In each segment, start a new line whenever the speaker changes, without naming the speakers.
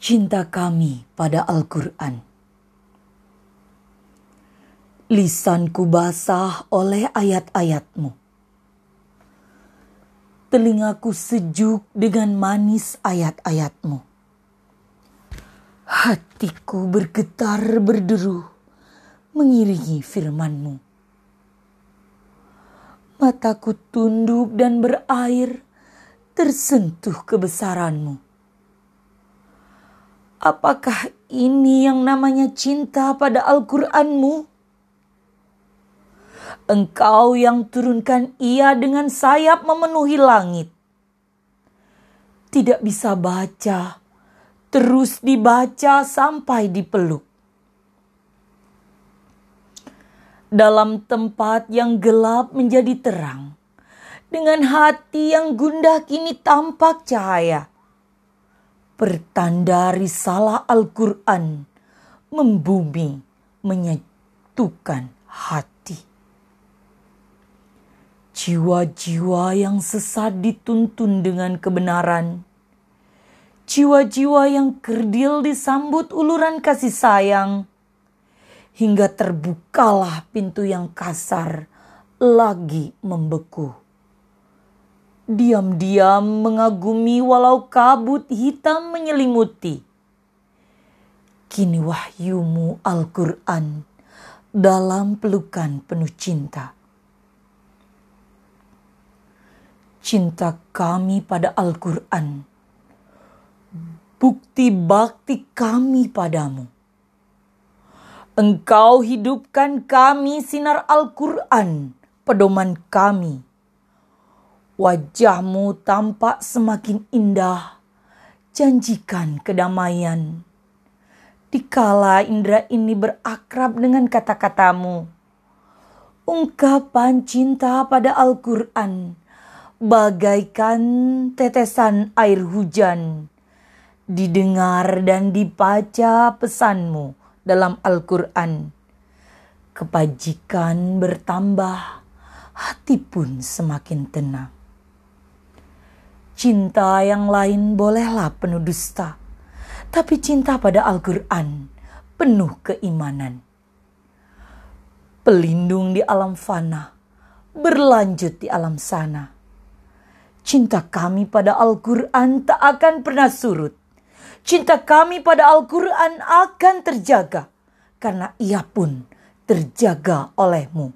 cinta kami pada Al-Quran. Lisanku basah oleh ayat-ayatmu. Telingaku sejuk dengan manis ayat-ayatmu. Hatiku bergetar berderu mengiringi firmanmu. Mataku tunduk dan berair tersentuh kebesaranmu Apakah ini yang namanya cinta pada Al-Qur'anmu? Engkau yang turunkan ia dengan sayap memenuhi langit. Tidak bisa baca, terus dibaca sampai dipeluk. Dalam tempat yang gelap menjadi terang, dengan hati yang gundah kini tampak cahaya pertanda risalah Al-Quran membumi menyatukan hati. Jiwa-jiwa yang sesat dituntun dengan kebenaran. Jiwa-jiwa yang kerdil disambut uluran kasih sayang. Hingga terbukalah pintu yang kasar lagi membeku diam-diam mengagumi walau kabut hitam menyelimuti. Kini wahyumu Al-Quran dalam pelukan penuh cinta. Cinta kami pada Al-Quran, bukti bakti kami padamu. Engkau hidupkan kami sinar Al-Quran, pedoman kami Wajahmu tampak semakin indah, janjikan kedamaian. Dikala indera ini berakrab dengan kata-katamu, ungkapan cinta pada Al-Quran bagaikan tetesan air hujan. Didengar dan dibaca pesanmu dalam Al-Quran. Kebajikan bertambah, hati pun semakin tenang. Cinta yang lain bolehlah penuh dusta, tapi cinta pada Al-Quran penuh keimanan. Pelindung di alam fana, berlanjut di alam sana. Cinta kami pada Al-Quran tak akan pernah surut. Cinta kami pada Al-Quran akan terjaga, karena ia pun terjaga olehmu.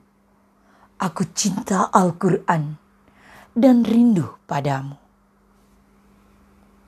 Aku cinta Al-Quran dan rindu padamu.